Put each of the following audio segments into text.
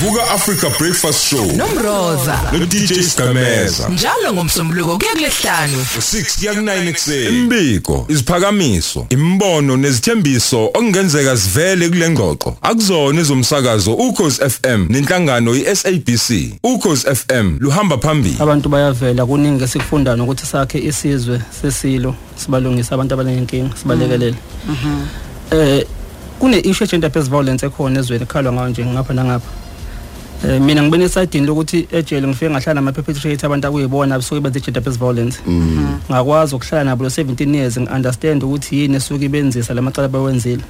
Vuka Africa Breakfast Show. Nomroza. No DJ Stameza njalo ngomsombuluko kuya kulesihlanu 6 kuya ku9 ekseni imbiko iziphakamiso imbono nezithembiso okungenzeka sivele kule ngxoxo. Akuzona ezomsakazo ukhozi FM nenhlangano iSABC ukhozi FM luhamba phambili. Abantu bayavela kuningi esikufunda nokuthi sakhe isizwe sesilo sibalungisa abantu abanenkinga sibalekelele. Eh kune issue gender based violence ekhona ezweni ekhalwa ngayo nje ngapha nangapha. Mina ngibene esidini lokuthi ejele ngifike ngahlala nama perpetrator abantu akuyibona abasuke benze gender based violence. Ngakwazi ukuhlala nabo lo 17 years ngiunderstand ukuthi yini esuke ibenzisa lamacala bawenzile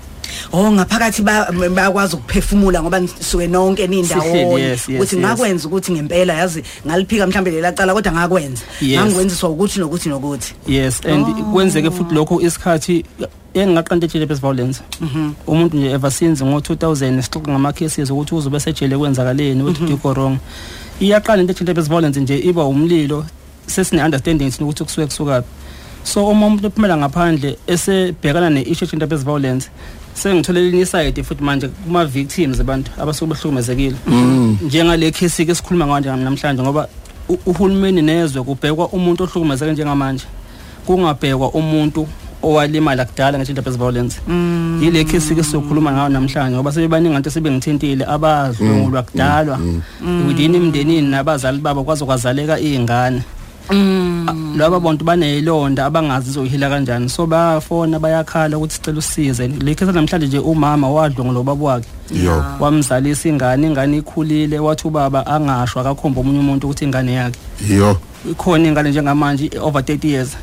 Oh ngaphakathi ba- bayakwazi ukuphefumula ngoba nisuke nonke nindawo Sihleli, yes, yes, ukuthi yes. ngakwenza ukuthi ngempela yazi ngaliphika mhlambe lela cala kodwa ngakwenza Yes. ngangikwenziswa ukuthi nokuthi nokuthi. Yes and kwenzeke futhi lokho isikhathi engaqanda ejele based violence umuntu nje ever since ngo 2000 sixoxa ngama cases ukuthi uzobe sejele kwenzakaleni what did you go wrong. Iyaqala into ejele based violence nje iba umlilo sesine understanding thina ukuthi kusuke kusuka so uma umuntu ephumela ngaphandle esebhekana ne issue ejele based violence sengitholela elinye iside futhi manje kuma victims abantu abasuke behlukumezekile. Njengale case ke sikhuluma ngayo nje namhlanje ngoba u- uhulumeni nezwe kubhekwa umuntu ohlukumezeke njengamanje. Kungabhekwa umuntu owalimala kudala ngetshintsha based violence yile case ke sokhuluma ngayo namhlanje ngoba sebebaningi abantu sebengithintile abadlungulwa kudalwa within imndenini nabazali babo kwaze kwazaleka izingane laba bantu banelonda abangazi izoyihila kanjani. So bayafona bayakhala ukuthi sicela usize. Le case namhlanje nje umama wadlungulwa ubaba wakhe. Yo. Wamzalisa ingane ingane ikhulile wathi ubaba angashwa akakhomba omunye umuntu ukuthi ingane yakhe. Yo. Ikhona ingane njengamanje over 30 years.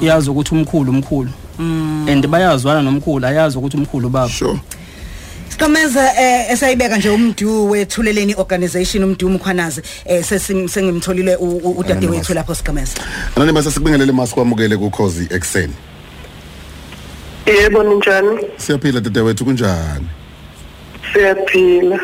Iyazi ukuthi umkhulu umkhulu and bayazwana nomkhulu ayazi ukuthi umkhulu baba sure Siqhomeza eh esayibeka nje umdu wethuleleni organization umdu umkhwanazi eh sengimtholile udade wethu lapho siqhomeza Anani base sikubingelele masikwamukele kuKhozi Exen. Yebo ninjani? Siyaphila dade wethu kunjani? Siyaphila.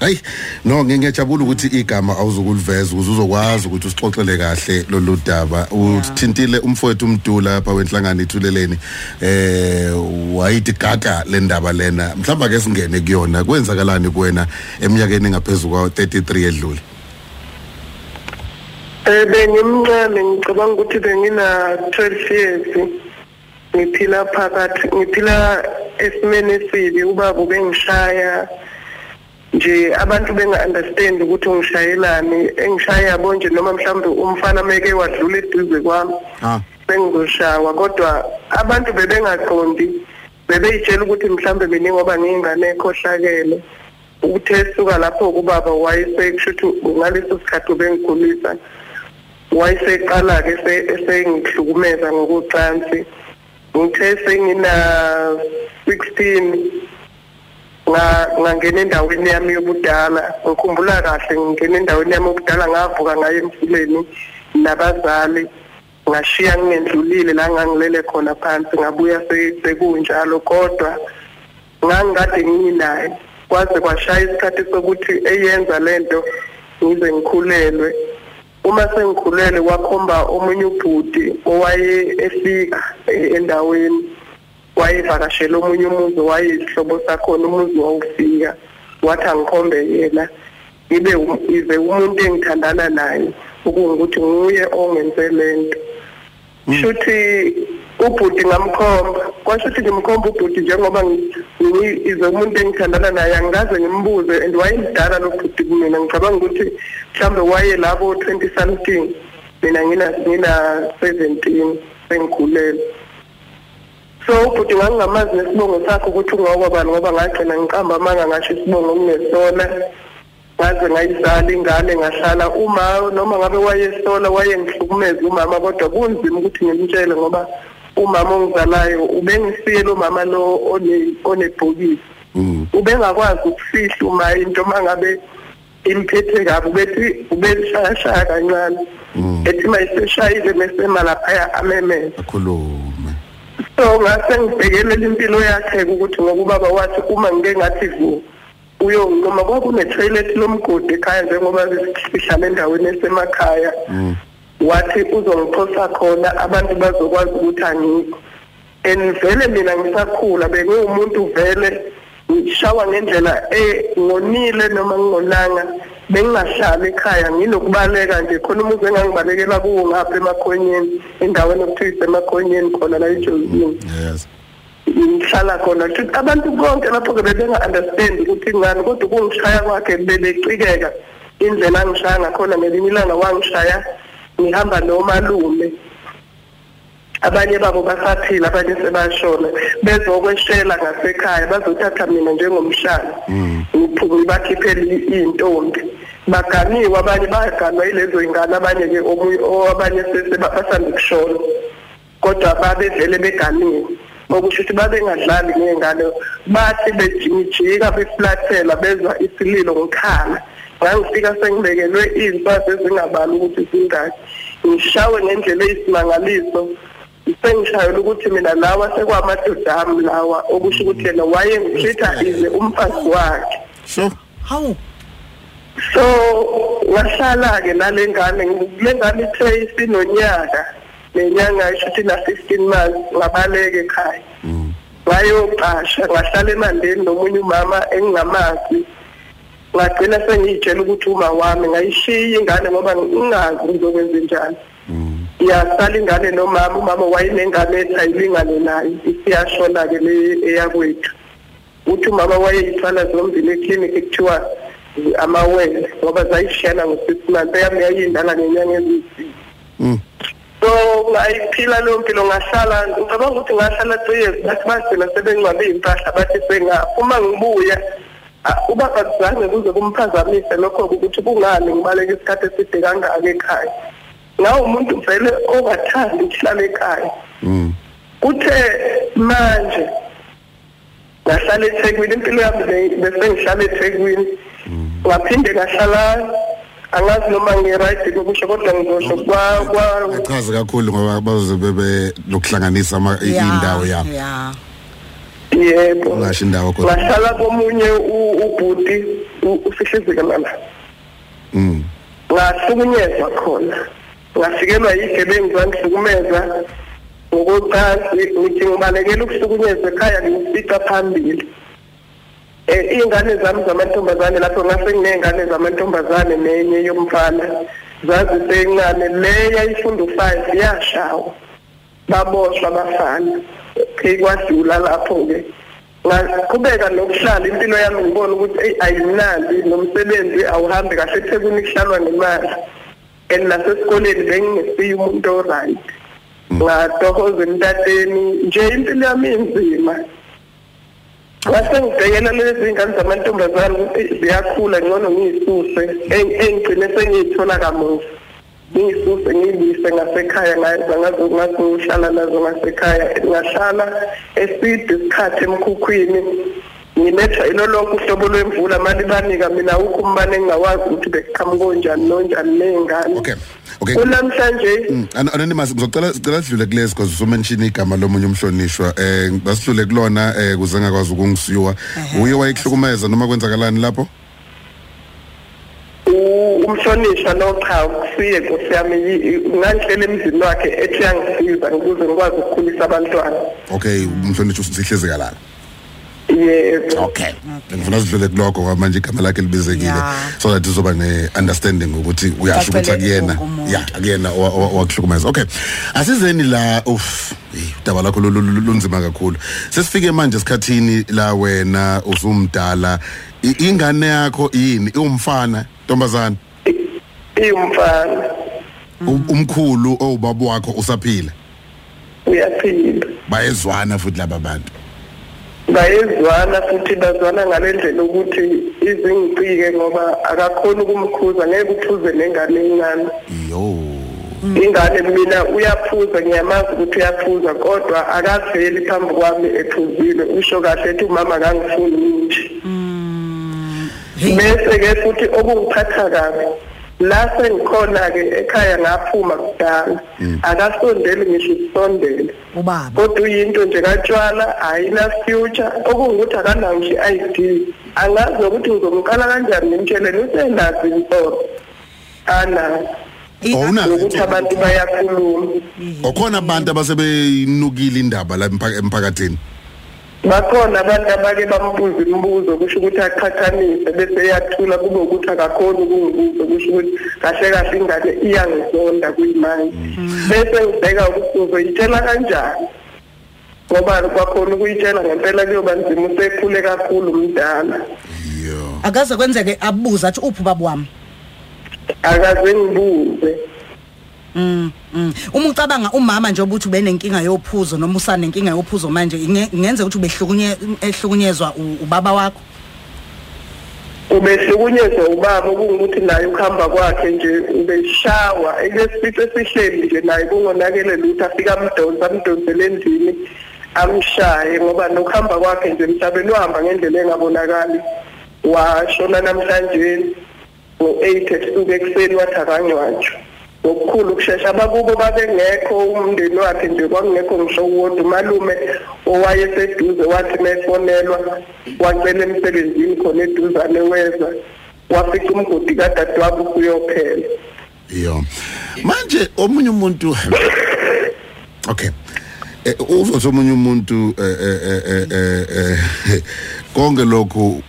Hayi, no ngingejabula ukuthi igama awuzukuliveza ukuze uzokwazi ukuthi usixoxele kahle lolu daba. Uthintile umfowethu umdula lapha wenhlangano ithuleleni. Eh wayithi gaga le ndaba lena. Mhlamba ke singene kuyona. Kwenzakalani kuwena eminyakeni engaphezulu kwa 33 edlule? Eh bengimncane ngicabanga ukuthi bengina 12 years. Ngiphila phakathi ngiphila esimene esibi ubaba ubengishaya nje abantu benga understand ukuthi ngishayelani engishaya yabo nje noma mhlawumbe umfana meke wadlula eduze kwami Ah. bengizoshawa kodwa abantu bebengaqondi bebeyitshela ukuthi mhlambe mina ngoba ngiyingane ekhohlakele. Ukuthi esuka lapho kubaba wayesekusho ukuthi ngaleso sikhathi ubengigulisa wayeseqala ke esengihlukumeza ngokucansi ngithe sengina 16 nga ngangena endaweni yami yobudala ngikhumbula kahle ngingena endaweni yami yobudala ngavuka ngaye emfuleni nabazali ngashiya ngingendlulile la ngangilele khona phansi ngabuya se- sekunjalo. Kodwa ngangikade nginaye kwaze kwashaya isikhathi sokuthi eyenza lento ngize ngikhulelwe. Uma sengikhulelwe kwakhomba omunye ubhuti owaye efika eh, endaweni. Wayevakashela omunye umuzi wayisihlobo sakhona umuzi wawufika. Wathi angikhombe yena ibe um- ize umuntu engithandana naye ukuthi nguye ongenze lento shuthi ubhuti ngamkhomba kwasho ukuthi ngimkhomba ubhuti njengoba ngi- ngi- ize umuntu engithandana naye angikaze ngimbuze and wayemdala lo bhuti kumina. Ngicabanga ukuthi mhlawumbe waye labo 20 something mina ngina ngina 17 sengikhulele so ubhuti ngangingamazi nesibongo sakhe ukuthi ungokwabani ngoba ngagcina ngiqamba amanga ngasho isibongo kungesona. Ngaze ngayizala ingane ngahlala uma noma ngabe wayesola wayengihlukumeza umama kodwa kunzima ukuthi ngimtshele ngoba umama ongizalayo ubengisiyela umama lo one- onebhokisi. Mm. ubengakwazi ukufihla uma into mangabe imphethe kabi ubethi ubeshaya kancane. Ethi mayiseshayile mesema laphaya amemeza. Akhulume. So ngase ngibhekelela impilo yakhe ukuthi ngokubaba wathi uma ngike ngathi vu uyonqoma kwakune-toilet lomgodi ekhaya njengoba sihlala endaweni esemakhaya wathi uzongiphosa khona abantu bazokwazi ukuthi angikho and vele mina ngisakhula bengiwumuntu vele ngishawa ngendlela engonile noma ngingonanga. Bengingahlali ekhaya nginokubaleka nje. Khona umuzi engangibalekela kuwo ngapha emakhonyeni endaweni okuthiwa isemakhonyeni khona la ejozini yes. Ngihlala khona. Kusho ukuthi abantu bonke lapho-ke bebenga-understand ukuthi ngani kodwa ukungishaya kwakhe bebecikeka. Indlela angishaya ngakhona ngelinye ilanga wangishaya ngihamba nomalume. Abanye babo basaphila abanye sebashona bezokweshela ngasekhaya bazothatha mina njengomshana. Ngiphume bakhiphele iy'ntombi. Baganiwe abanye baganwa yilezo y'ngane abanye-ke omunye- o- abanye sese basanda kushona. Kodwa babevele beganiwe. Okusho ukuthi babengadlali ngey'ngane. Bathi bejimijika beflathela bezwa isililo ngikhala ngangifika sengibekelwe iy'nswazi ezingabali ukuthi zingaki. Ngishawe ngendlela eyisimangaliso sengishayela ukuthi mina lawa sekwamadoda ami lawa okusho ukuthi yena wayengihlitha ize umfazi wakhe. Sure hawu so ngahlala-ke nale ngane le ngane ithe isinonyaka nenyanga isho ukuthi na-fifteen months ngabaleka ekhaya. Ngayoqasha ngahlala emandeni nomunye umama engingamazi. Ngagcina sengiyitshela ukuthi uma wami ngayishiya ingane ngoba ngingazi ngizokwenza njani yasala ingane nomama umama wayenengane ethi ayilingane naye. Isiyashona-ke le eyakwethu. Uthi umama wayeyithwala zombili eklinikhi kuthiwa amawele ngoba zayishiyana ngo-six months eyami yayindala ngenyanga eziyisile Mm. so ngayiphila leyo mpilo ngahlala ngicabanga ukuthi ngahlala three years bathi bagcina sebengcwabe iy'mpahla bathi sengafa uma ngibuya ah, ubaba kuzange kuze kumphazamise lokho-ke ukuthi kungani ngibaleka isikhathi eside kangaka ekhaya. Ngawo umuntu vele ongathandi ukuhlala ekhaya. Mm. Kuthe manje ngahlala eThekwini impilo yami be- bese ngihlala eThekwini ngaphinde ngahlala angazi noma ngi-right kokusho kodwa ngizosho kwa kwa achaze kakhulu ngoba bazoze bebe lokuhlanganisa indawo yabo ya. Yebo. Ungasho indawo kodwa. Ngahlala komunye ubhuti usihlizike mama mm. Ngahlukunyezwa khona. Ngafikelwa yigebengu zangihlukumeza ngokocansi ngithi ngibalekela ukuhlukunyezwa ekhaya ngimfica phambili. Um iy'ngane zami zamantombazane lapho ngase nginey'ngane zamantombazane nenye yomfana zazisencane le yayifunda u-five yashawa. Baboshwa abafana okay kwadlula lapho-ke. Ngaqhubeka nokuhlala impilo yami ngibona ukuthi eyi ayimnandi nomsebenzi awuhambi kahle ethekwini kuhlalwa ngemali. And nasesikoleni bengingesiye umuntu o-right. Ngatohoza emtateni nje impilo yami inzima ngase ngibhekela lezi ngane zamantombazane ukuthi ziyakhula ngcono ngiyisuse eng- engigcine sengiyithola kamuva. Ngiyisuse ngiyibuyise ngasekhaya ngazohlala nazo ngasekhaya. Ngahlala eside isikhathi emkhukhwini. Ngilethwa ilo lonke uhlobo lwemvula mali banika mina ukho umbane engingawazi ukuthi bekuqhamuka onjani nonjani ney'ngane okay okay. Kunamhlanje Mm, An- anonymous ngizocela sicela sidlule kulesi because usomention igama lomunye umhlonishwa. Eh basidlule kulona eh kuze ngakwazi ukungisiwa uye wayekuhlukumeza noma kwenzakalani lapho? U- umhlonishwa nochawu kusiye nkosi yami yi- i- ngangihlela emzini wakhe ethi yangisiza ukuze ngikwazi ukukhulisa abantwana. Okay umhlonishwa sihlezi kalala. Yebo okay. Ngifuna sidlule kuloko ngoba manje igama lakhe libizekile. So that izoba ne-understanding ukuthi uyasho ukuthi akuyena. ya akuyena owa- owa- owakuhlukumeza okay. Asizeni la uf udaba lakho lu- lu- lu- lunzima kakhulu. Sesifike manje esikhathini la wena usumdala ingane yakho yini? Iwumfana ntombazana iwumfana. U- umkhulu owubaba wakho usaphila? Uyaphila. Bayezwana futhi laba bantu. Bayezwana futhi bazwana ngale ndlela ukuthi izingicike ngoba akakhoni ukumkhuza ngeke uphuze nengane encane. Yo ingane mina uyaphuza ngiyamazi ukuthi uyaphuza kodwa akaveli phambi kwami ephuzile. Usho kahle ethi umama akangifuni nje bese-ke futhi okungiphatha kabi la sengikhona-ke ekhaya ngaphuma kudala. Akasondeli ngisho usondele ubaba. Kodwa uyinto nje katshwala ayina-future okungukuthi akanawo nje i-I d. Angazi nokuthi ngizomqala kanjani ngimtsheleni usenazi anazi Awunazi nokuthi abantu bayakhuluma. Okhona abantu abasebeyinukile indaba la emphak- emphakathini? Bakhona abantu abake bambuza imibuzo kusho ukuthi aqhathanise bese eyathula kube ukuthi akakhoni ukungibuza kusho ukuthi kahle kahle ingane iyangizonda kuyimanje. Bese ngibheka ukuthi uzoyitshela kanjani ngoba kwakhona ukuyitshela ngempela kuyoba nzima usekhule kakhulu umdala yo akaze kwenzeke abuza athi uphi baba wami? Akaze ngibuze. Mm. Uma ucabanga umama nje obuthi ubenenkinga yophuzo noma usanenkinga yophuzo manje inge- ingenze ukuthi ubehlukunye ehlukunyezwa ubaba wakho. ubehlukunyezwa ubaba kungukuthi naye ukuhamba kwakhe nje ubeshawa ekesifice esihleli nje naye kungonakele lutho afika amdonsa amdonsele endlini amshaye ngoba nokuhamba kwakhe nje emhlabeni uhamba ngendlela engabonakali washona namhlanje ngo-eight ebusuku ekuseni wathi akangcwatshwa ngokukhulu ukushesha abakubo babengekho umndeni wakhe nje kwakungekho ngisho uwodwa. Umalume owayeseduze wathi mefonelwa wacela emsebenzini khona eduzane weza wafica umgodi kadadewabo kuyophela. Yo manje omunye umuntu okay. Eh, uzothi omunye umuntu eh, eh, eh, eh, eh, konke lokhu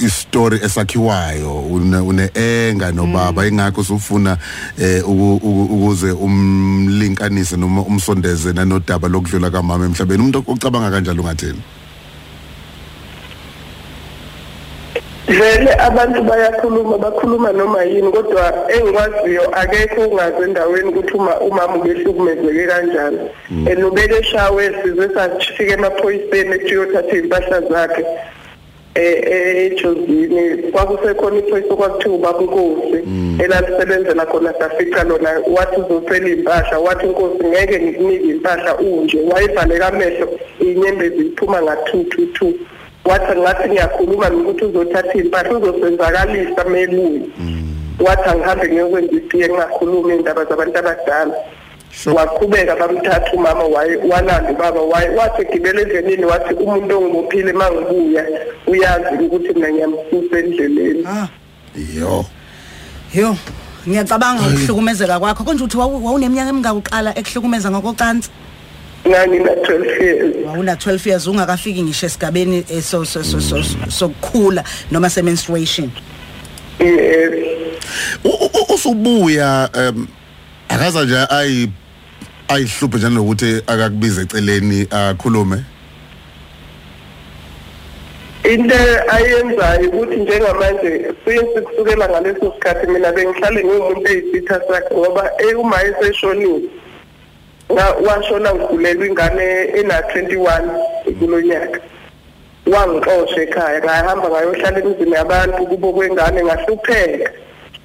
istory esakhiwayo une enga nobaba. Ingakho usufuna eh uku- uku- ukuze umlinkanise noma umsondeze nanodaba lokudlula kamama emhlabeni. Umuntu ocabanga kanjalo ungathini? Vele abantu bayakhuluma bakhuluma noma yini kodwa engikwaziyo akekho ungazi endaweni ukuthi uma umama ubehlukumezeke kanjani. And ubeke eshawe size safika emaphoyiseni ethi uyothatha iy'mpahla zakhe. Eh ejozini kwakusekhona iphoyisa okwakuthiwa ubaba inkosi elalisebenzela khona safica lona wathi uzocela iy'mpahla wathi inkosi ngeke ngikunike iy'mpahla unje. Wayevaleka amehlo iy'nyembezi ziphuma nga-two two two. Wathi ngathi ngiyakhuluma nokuthi uzothatha iy'mpahla uzosenzakalisa meluyi wathi angihambe ngiyokwenza itiye ngingakhulumi iy'ndaba zabantu abadala. Waqhubeka bamthatha umama waye walanda ubaba waye wathi egibela endleleni wathi umuntu ongibophile uma ngibuya uyazi ukuthi mina ngiyamsusa endleleni Ah. yo Yo. Ngiyacabanga ukuhlukumezeka kwakho konje uthi wawu- wawuneminyaka emingaka ekuhlukumeza ngokocansi. ngangina-twelve years Wawuna 12 years ungakafiki ngisho esigabeni eh, so so so so sokukhula noma se menstruation. yes U- u- usubuya em akaza nje ayi ayihluphe njalo nokuthi akakubize eceleni akhulume? Into ayenzayo ukuthi njengamanje since kusukela ngaleso sikhathi mina bengihlale ngiwumuntu eyisitha sakhe ngoba uma eseshonile washona ngigulelwa ingane ena-21 kulo nyaka wangixosha ekhaya ngahamba ngayohlala emizini yabantu kubo kwengane ngahlupheka.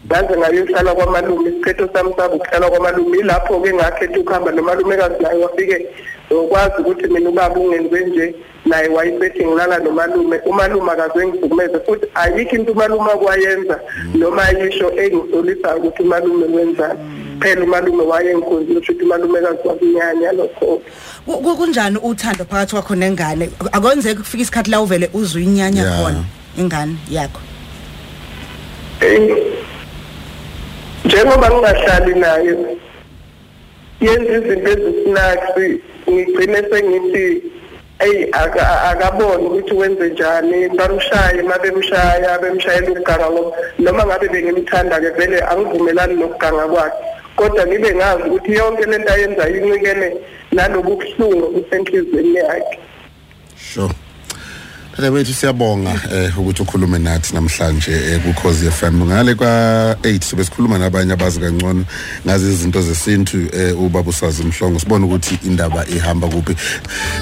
Ngaze ngayohlala kwamalume isikhetho sami saba ukuhlala kwamalume ilapho-ke ngakhetha ukuhamba nomalumekazi naye wafike ngokwazi ukuthi mina ubaba ungenze nje naye wayesethi ngilala nomalume umalume akaze ngihlukumeze futhi ayikho into umalume akwayenza noma yisho engisolisayo ukuthi umalume wenzani phela umalume wayengikhonzile futhi umalumekazi wakunyanya lokho Ku- ku- Kunjani uthando phakathi kwakho nengane? Akwenzeki kufika isikhathi la uvele uzwe inyanya Yeah. khona ingane yakho. Eh, njengoba ngingahlali nayo yenza izinto ezisinaks ngigcine sengithi eyi aka- akaboni ukuthi wenze njani bamshaye uma bemshaya bemshayela ukuganga ngoba noma ngabe bengimthanda-ke vele angivumelani nokuganga kwakhe. Kodwa ngibe ngazi ukuthi yonke le nto ayenzayo incikene nalobu buhlungu busenhliziyweni yakhe. Sure. Dada bethu siyabonga eh ukuthi ukhulume nathi namhlanje ku Khosi FM ngale kwa 8 sobe sikhuluma nabanye abazi kangcono ngazi izinto zesintu eh ubaba usazi mhlongo. Sibona ukuthi indaba ihamba kuphi.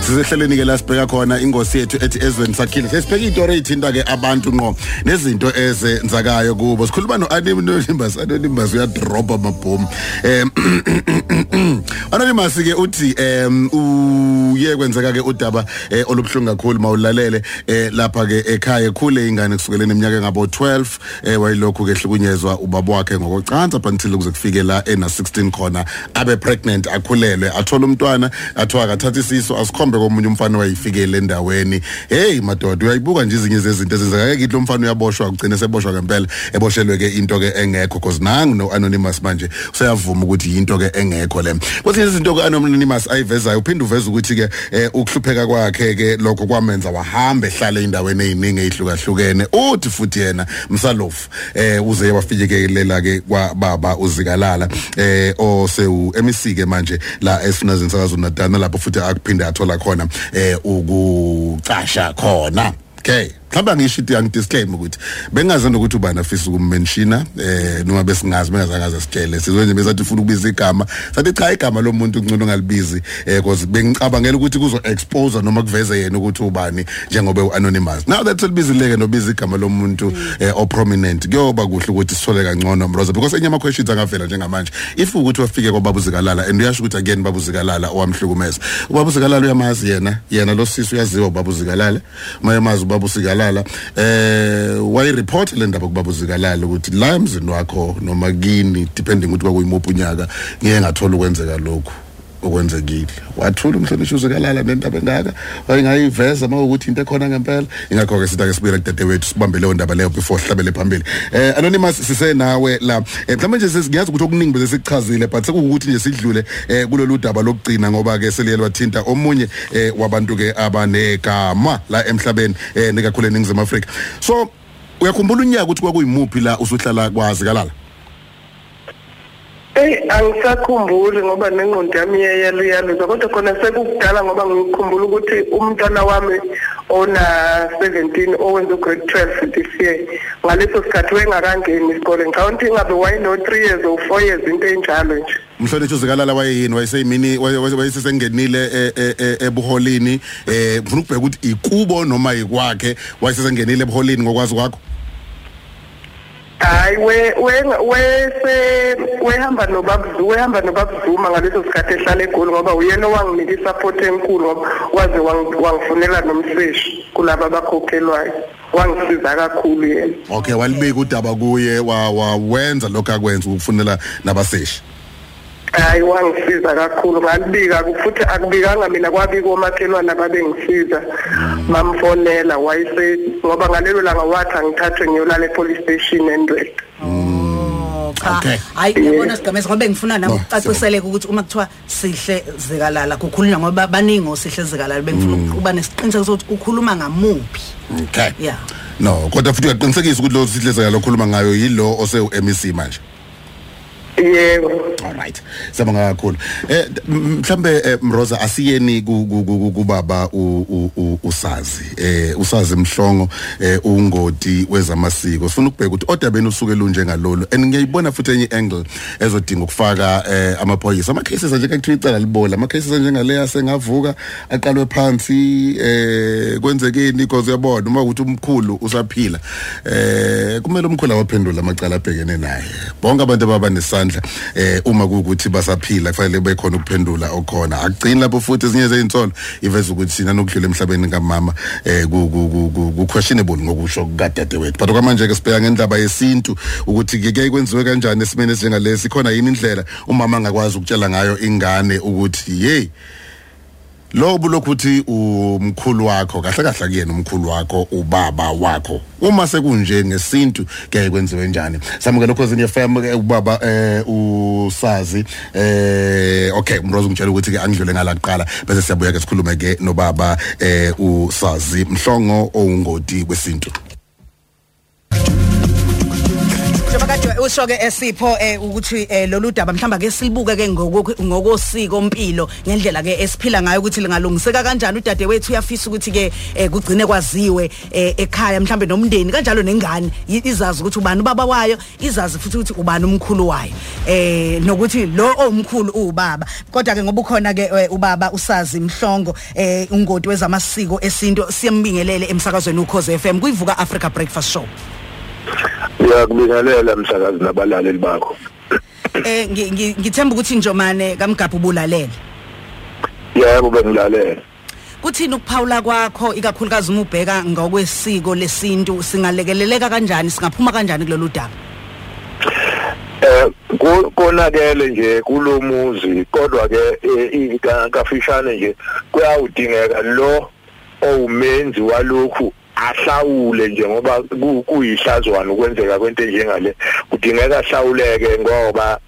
Sizehleleni ke la sibheka khona ingosi yethu ethi ezweni sakhile. Sesibheka istory ithinta ke abantu ngqo nezinto ezenzakayo kubo. Sikhuluma no Anonymous Anonymous uya drop amabhomu eh Anonymous ke uthi em uye kwenzeka ke udaba eh, olubhlungu kakhulu mawulalele eh lapha ke ekhaya khule ingane kusukela eminyaka engabo 12 eh wayilokhu ke hlukunyezwa ubaba wakhe ngokocansi up until kuze kufike la ena 16 khona abe pregnant akhulelwe athola umntwana athiwa akathatha isiso asikhombe komunye umfana wayifikele endaweni hey madoda uyayibuka nje izinye zezinto ezenzeka kithi lo mfana uyaboshwa ugcine seboshwa ngempela. Eboshelwe ke into ke engekho because nangu no anonymous manje useyavuma ukuthi into ke engekho le. Kwezinye izinto ke anonymous ayivezayo uphinde uveza ukuthi ke eh, ukuhlupheka kwakhe ke lokho kwamenza wahamba ehlala endaweni eziningi ezihlukahlukene uthi futhi yena msalofu eh uze wafikekelela ke kwababa uzikalala eh osewu MEC ke manje la esinazini sakaZulu Natal lapho futhi akuphinde athola khona eh ukucasha khona. Okay. Mhlawumbe ngisho ukuthi angidisclaim ukuthi bengazange ukuthi ubani afisa ukummenshina eh noma besingazi bengazange sitshele. Sizwe nje besathi ufuna ukubiza igama. Sathi cha igama lomuntu ngcono ungalibizi eh because bengicabangela ukuthi kuzo expose noma kuveze yena ukuthi ubani njengoba uanonymous now that selibizileke nobiza igama lomuntu eh oprominent kuyoba kuhle ukuthi sithole kangcono mroza because enye ama questions angavela njengamanje. If ukuthi wafike kwababa uzikalala and uyasho ukuthi again baba uzikalala owamhlukumeza ubaba uzikalala uyamazi yena yena lo sisi uyaziwa ubaba uzikalala mayamazi ubaba uzikalala eh wayireport le ndaba kubaba uzikalala ukuthi la emzini wakho noma kini depending ukuthi kwakuyimuphi unyaka ngeke ngathola ukwenzeka lokhu. Okwenzekile wathula umhlonishwa uzikalala nendaba engaka wayengayiveza mawukuthi into ekhona ngempela. Ingakho ke sithi ake sibuyele kudadewethu sibambe leyo ndaba leyo before sihlabele phambili. Eh anonymous sisenawe la. Eh, mhlawumbe nje sesiyazi ukuthi okuningi bese sikuchazile but sekuwukuthi nje sidlule eh kulolu daba lokugcina ngoba ke seliyele wathinta omunye eh wabantu ke abanegama la emhlabeni eh nikakhulu eningizimu Afrika. So uyakhumbula unyaka ukuthi kwakuyimuphi la usuhlala kwazi kalala Ey angisakhumbuli ngoba nengqondo yami iyayaluyaluza kodwa khona sekukudala ngoba ngikhumbula ukuthi umntwana wami ona 17 owenza ugrade 12 this year ngaleso sikhathi wengakangeni isikole ngicabanga ukuthi ngabe wayeno 3 years or 4 years into enjalo nje. Umhlonishwa uzikalala wayeyini? Wayeseyimini wayesesengenile e- e- e- ebuholini eh ngifuna ukubheka ukuthi ikubo noma yikwakhe wayesesengenile ebuholini ngokwazi kwakho? Hayi we we- wese wehamba nobabzu wehamba nobabzuma ngaleso sikhathi ehlala egoli ngoba uyena owanginika isupport enkulu ngoba waze wangi- wangifunela nomseshi kulaba abakhokhelwayo. Wangisiza kakhulu yena. Okay walibika udaba kuye wa- wawenza lokho akwenza ukufunela nabaseshi. Hayi wangisiza kakhulu. Ngalibika futhi akubikanga mina kwabika omakhelwane ababengisiza. Bamfonela wayese ngoba ngalelo langa wathi angithathwe ngiyolala e-police station endwele cha. Okay. hayi yabona sigameza ngoba ngifuna nami No, ukucaciseleka ukuthi uma kuthiwa sihle zikalala kukhulunywa ngoba baningi osihle zikalala bengifuna ukuba nesiqiniseko sokuthi ukhuluma ngamuphi okay. Yeah. no kodwa futhi uyaqinisekisa ukuthi lo sihlezeka lokhuluma ngayo yilo osewu MEC manje yebo. Alright siyabonga kakhulu. Eh mhlambe eh, mroza asiyeni ku- ku- ku- ku- kubaba usazi eh usazi mhlongo eh ungoti wezamasiko. Sifuna ukubheka ukuthi odabeni usuke lunje ngalolu and ngiyayibona futhi enye angle ezodinga ukufaka eh amaphoyisa. Ama cases nje kuthiwa icala libola. Ama cases njengaleya sengavuka aqalwe phansi eh kwenzekeni because uyabona uma ukuthi umkhulu usaphila eh kumele umkhulu awaphendule amacala abhekene naye. Bonke abantu ababa nesandla eh uma kuukuthi basaphila kufanele bekhona ukuphendula okhona. Akugcini lapho futhi ezinye zezinsolo iveza ukuthi sina nokudlula emhlabeni kamama eh ku questionable ngokusho kukadade wethu but kwamanje ke sibheka ngendaba yesintu ukuthi ke kwenziwe kanjani esimene esinjengalesi khona yini indlela umama angakwazi ukutshela ngayo ingane ukuthi hey lo bulokuthi umkhulu wakho kahle kahle kuyena umkhulu wakho ubaba wakho. Uma sekunje ngesintu kuyaye kwenziwe njani? Samukela lokho zinye FM ubaba eh usazi eh okay umrozo ngitshela ukuthi ke angidlule ngala kuqala bese siyabuya ke sikhulume ke nobaba eh usazi. Mhlongo owungoti kwesintu. Usho ke esipho eh ukuthi eh, lolu daba mhlamba ke silibuke ke ngoko- ngokosiko impilo ngendlela ke esiphila ngayo ukuthi lingalungiseka kanjani. Udade wethu uyafisa ukuthi ke eh, kugcine kwaziwe ekhaya mhlambe nomndeni kanjalo nengane izazi ukuthi ubani ubaba wayo izazi futhi ukuthi ubani umkhulu wayo. Eh nokuthi lo omkhulu ubaba kodwa ke ngoba ukhona ke ubaba usazi mhlongo eh ungoti wezamasiko esinto siyembingelele emsakazweni ukhoze FM kuyivuka Africa Breakfast Show. Ngiyakubingelela msakazi nabalaleli bakho. Eh ngi- ngi- ngithemba ukuthi njomane kamgabha ubulalele yebo bengilalela. Kuthini ukuphawula kwakho ikakhulukazi uma ubheka ngokwesiko lesintu singalekeleleka kanjani singaphuma kanjani kulolu daba? Eh konakele nje kulomuzi kodwa ke eh, ka- kafishane nje kuyawudingeka lo owumenzi walokhu ahlawule njengoba ku- kuyihlazwana ukwenzeka kwento enjengale. Kudingeka ahlawuleke ngoba u-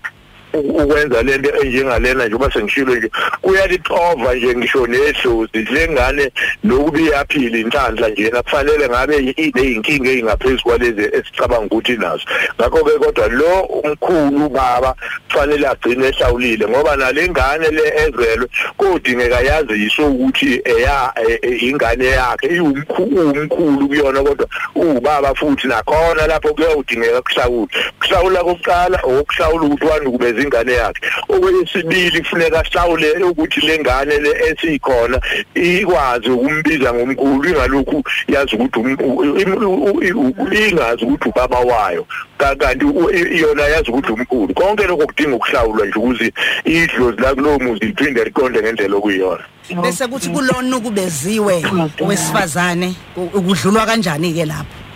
ukwenza lento enjengalena nje uba sengishilo nje kuyalixova nje ngisho nedlozi lengane nokuba iyaphila inhlanhla njena kufanele ngabe ineyinkinga ezingaphezu kwalezi esicabanga ukuthi nazo. Ngakho ke kodwa lo umkhulu ubaba kufanele agcine ehlawulile ngoba nalengane le ezelwe kodingeka yaziswe ukuthi eya e- e- ingane yakhe iwumkhulu umkhulu kuyona kodwa ubaba futhi nakhona lapho kuyawudingeka kuhlawula kuhlawula kokuqala okuhlawula ukuthi wani kubeza ingane yakhe. Okwesibili kufuneka ahlawule ukuthi lengane le esikhona ikwazi ukumbiza ngomkhulu ingalokhu yazi ukuthi um- u- im- u- u- ingazi ukuthi ubaba wayo. Ka- kanti u- i- yona yazi ukuthi umkhulu. Konke lokho kudinga ukuhlawulwa nje ukuze idlozi la kulowo muzi liphinde liqonde ngendlela okuyiyona. Bese kuthi kulona ukubeziwe wesifazane u- ukudlulwa kanjani ke lapho?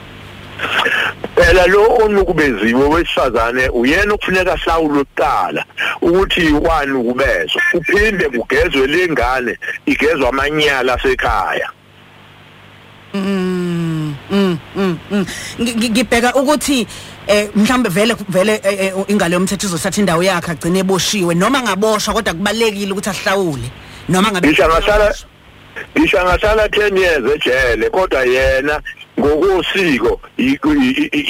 Phela lo onukubeziwe wesifazane uyena okufuneka ahlawule kuqala ukuthi wani ukubezwa? Uphinde kugezwe lengane igezwe amanyala asekhaya. Mm, mm, mm, mm. Ngi- ngi- ngibheka ukuthi eh mhlambe vele vele eh, eh, ingalo yomthetho izothatha indawo yakhe agcine eboshiwe noma ngaboshwa kodwa kubalekile ukuthi ahlawule noma ngabe ngisho angahlala ngisho angahlala 10 years ejele kodwa yena ngokosiko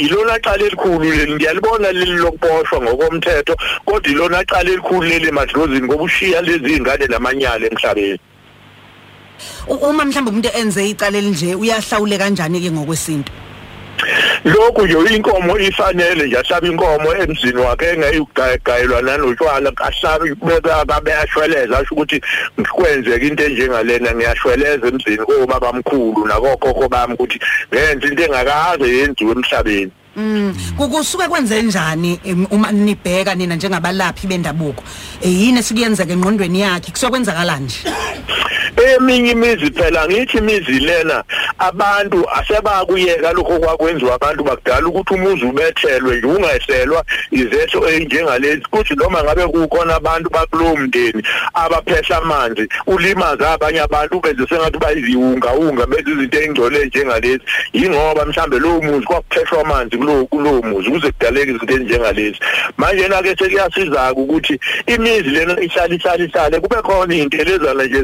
ilona qala elikhulu leli. Ngiyalibona leli lokuboshwa ngokomthetho kodwa ilona qala elikhulu leli madlozini ngoba ushiya lezi ingane namanyala emhlabeni. Uma mhlambe umuntu enze icala elinje uyahlawule kanjani ke ngokwesintu? Lokhu nje inkomo ifanele nje ahlaba inkomo emzini wakhe engayigayelwa nanotshwala ahlabe beka babe ashweleza asho ukuthi ngikwenzeka into enjengalena ngiyashweleza emzini kobaba bamkhulu nakokhokho bami ukuthi ngenze into engakaze yenziwe emhlabeni. Mm. Kukusuke kwenze njani uma nibheka nina njengabalaphi bendabuko? Eh, yini esikuyenzeka engqondweni yakhe? Kusuke kwenzakala nje? eminye imizi phela ngithi imizi lena abantu asebakuyeka lokho kwakwenziwa abantu bakudala ukuthi umuzi ubethelwe nje ungehlelwa izetho enjengalezi. Kuthi noma ngabe kukhona abantu bakulowo mndeni abaphehla amanzi ulimaza abanye abantu benze sengathi bayiziwunga unga benze izinto engcole njengalezi. Yingoba mhlambe lowo muzi kwakuphehla amanzi kulowo kulowo muzi ukuze kudaleke izinto ezinjengalezi. Manje na ke sekuyasiza ukuthi imizi lena ihlala ihlala ihlale. Kube khona intelezana nje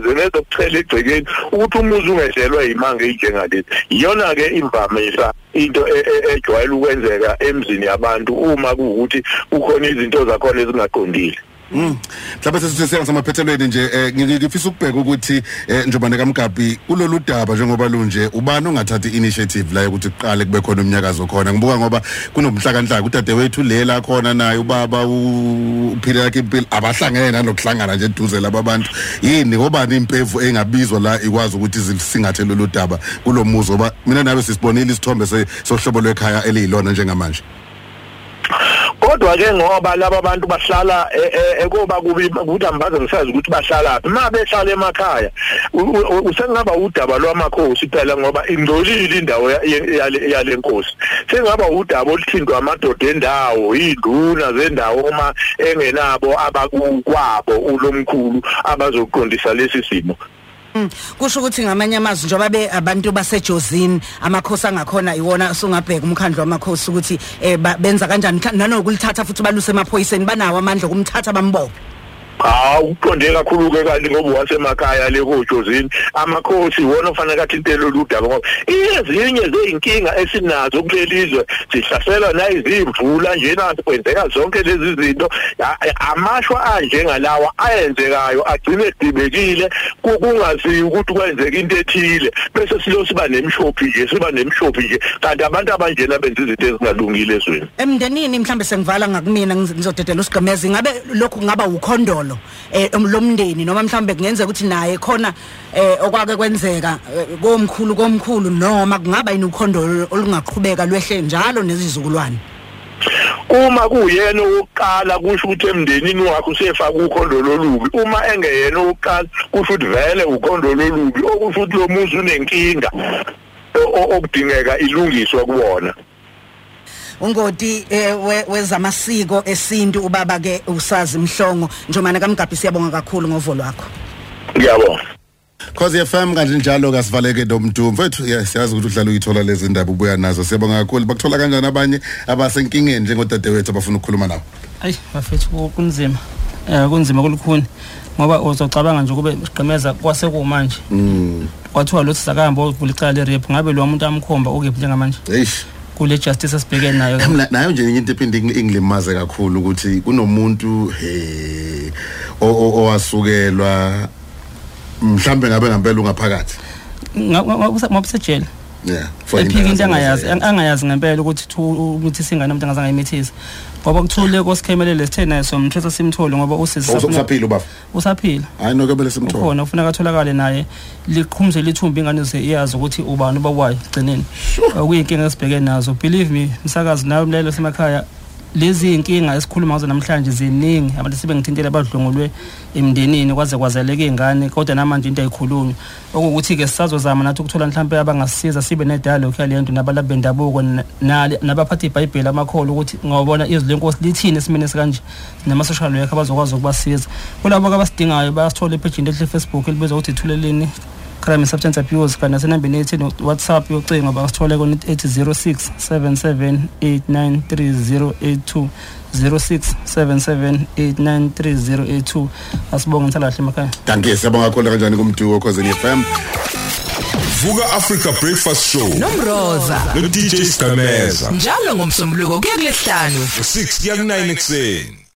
zenezokuchela egcekeni ukuthi umuzi ungehlelwa imanga enjengalezi iyona ke imvamisa into e- e- ejwayele ukwenzeka emzini yabantu uma kuwukuthi kukhona izinto zakhona ezingaqondile. Mhlawumbe sesithi siyangasamaphethelweni nje eh, ngi- ngifisa ukubheka ukuthi eh, njengoba kaMgabi kulolu daba njengoba lunje ubani ongathatha initiative la ukuthi kuqale kube khona umnyakazo khona? Ngibuka ngoba kunomhlakanhlaka udadewethu lela khona naye ubaba u- uphile yakhe impilo abahlangene nanokuhlangana nje eduze laba bantu. Yini ngobani impevu engabizwa la ikwazi ukuthi zilisingathe lolu daba kulomuzi ngoba mina nawe sisibonile isithombe sohlobo lwekhaya eliyilona njengamanje. Kodwa ke ngoba laba bantu bahlala e- e- ekoba kubi ukuthi ambaze ngisazi ukuthi bahlala phi. Uma behlala emakhaya usengaba udaba lwamakhosi phela ngoba ingcolile indawo yale nkosi. Sengaba udaba oluthindwa amadoda endawo induna zendawo uma engenabo abakukwabo ulomkhulu abazoqondisa lesi simo. Kusho ukuthi ngamanye amazwi njengoba be abantu basejozini amakhosi angakhona iwona sungabheka umkhandlo wamakhosi ukuthi eh, ba- benza kanjani Mhla- nanokulithatha futhi baluse emaphoyiseni banawo amandla okumthatha bambophe. Hawu uqonde kakhulu ke kanti ngoba wasemakhaya le kojozini amakhosi wona ofanele athintele ludaba ngoba ezinye zeyinkinga esinazo kulelizwe sihlasela nayizimvula njena kwenzeka zonke lezi zinto. Amashwa anjengalawa ayenzekayo agcine edibekile ku- kungazi ukuthi kwenzeka into ethile. Bese silo siba nemshophi nje siba nemshophi nje. Kanti abantu abanjena benza izinto ezingalungile ezweni. Emndenini mhlambe sengivala ngakumina ngiz- ngizodedela usigomeza ngabe lokhu kungaba ukhondolo? Eh um, lomndeni noma mhlambe kungenzeka ukuthi naye khona eh okwake kwenzeka eh, komkhulu komkhulu noma kungaba yini ukhondolo olungaqhubeka lwehle njalo nezizukulwane? Uma kuyena oqala kusho ukuthi emndenini wakhe usefaka ukhondo lolubi uma engeyena oqala kusho ukuthi vele ukhondo lolubi okusho ukuthi lo muzi unenkinga okudingeka ilungiswe kuwona. Ungoti eh, we- wezamasiko esintu ubaba ke usazi mhlongo. Njomana kamgabhi siyabonga kakhulu ngovo lwakho ngiyabonga. Cause FM kanje njalo kasivaleke nomntu mfethu yes siyazi ukuthi uhlala uyithola lezi ndaba ubuya nazo. Siyabonga kakhulu. Bakuthola kanjani abanye abasenkingeni njengodadewethu abafuna ukukhuluma nawe ayi bafethu ku- kunzima. Eh kunzima kulukhuni. Ngoba uzocabanga nje kube sigqemeza kwasekumanje. Mm kwathiwa lo sizakambo uvula icala le rape ngabe lo muntu amkhomba ukephi njengamanje eish. Kule justice esibhekene nayo. Nayo nje into ephinde ingilimaze kakhulu ukuthi kunomuntu he o- owasukelwa mhlambe ngabe ngempela ungaphakathi. Ngobusejele yeah for into angayazi angayazi ngempela ukuthi ukuthi singane umuntu angazange ayimithise ngoba kuthule kosikhemelele sithe naye somthetho simthole ngoba usisi Usa- usaphila ubaba? Usaphila. Hayi nokebele simthola ukhona ufuna atholakale naye liqhumze lithumba ingane ze iyazi ukuthi ubani obakwayo gcineni okuyinkinga esibhekene nazo. Believe me msakazi nawe mlelo semakhaya lezi inkinga esikhuluma ngazo namhlanje ziningi. Abantu sebengithintele abadlungulwe emndenini kwaze kwazeleka izingane kodwa namanje into ayikhulunywa. Okuthi ke sisazozama nathi ukuthola mhlawumbe abangasisiza sibe nedialogue yalento nabalabi bendabuko n- nale- nabaphatha iBhayibheli amakholo ukuthi ngawubona izwi lenkosi lithini esimene esikanje? Nama social worker abazokwazi ukubasiza. Kulabo abasidingayo bayasithola epage ehle Facebook elibizwa ukuthi ithuleleni crime and substance abuse kanti nasenambeni ethi no- whatsapp yocingo bangasithole kona ethi 06 77 893082 06 77 893082 asibonge ngisalahle emakhaya. Danke siyabonga kakhulu kanjani kumduko cause FM Vuka Africa Breakfast Show. Nomroza. No DJ Skameza njalo ngomsombuluko kuya kulesihlanu u6 kuya ku9 ekseni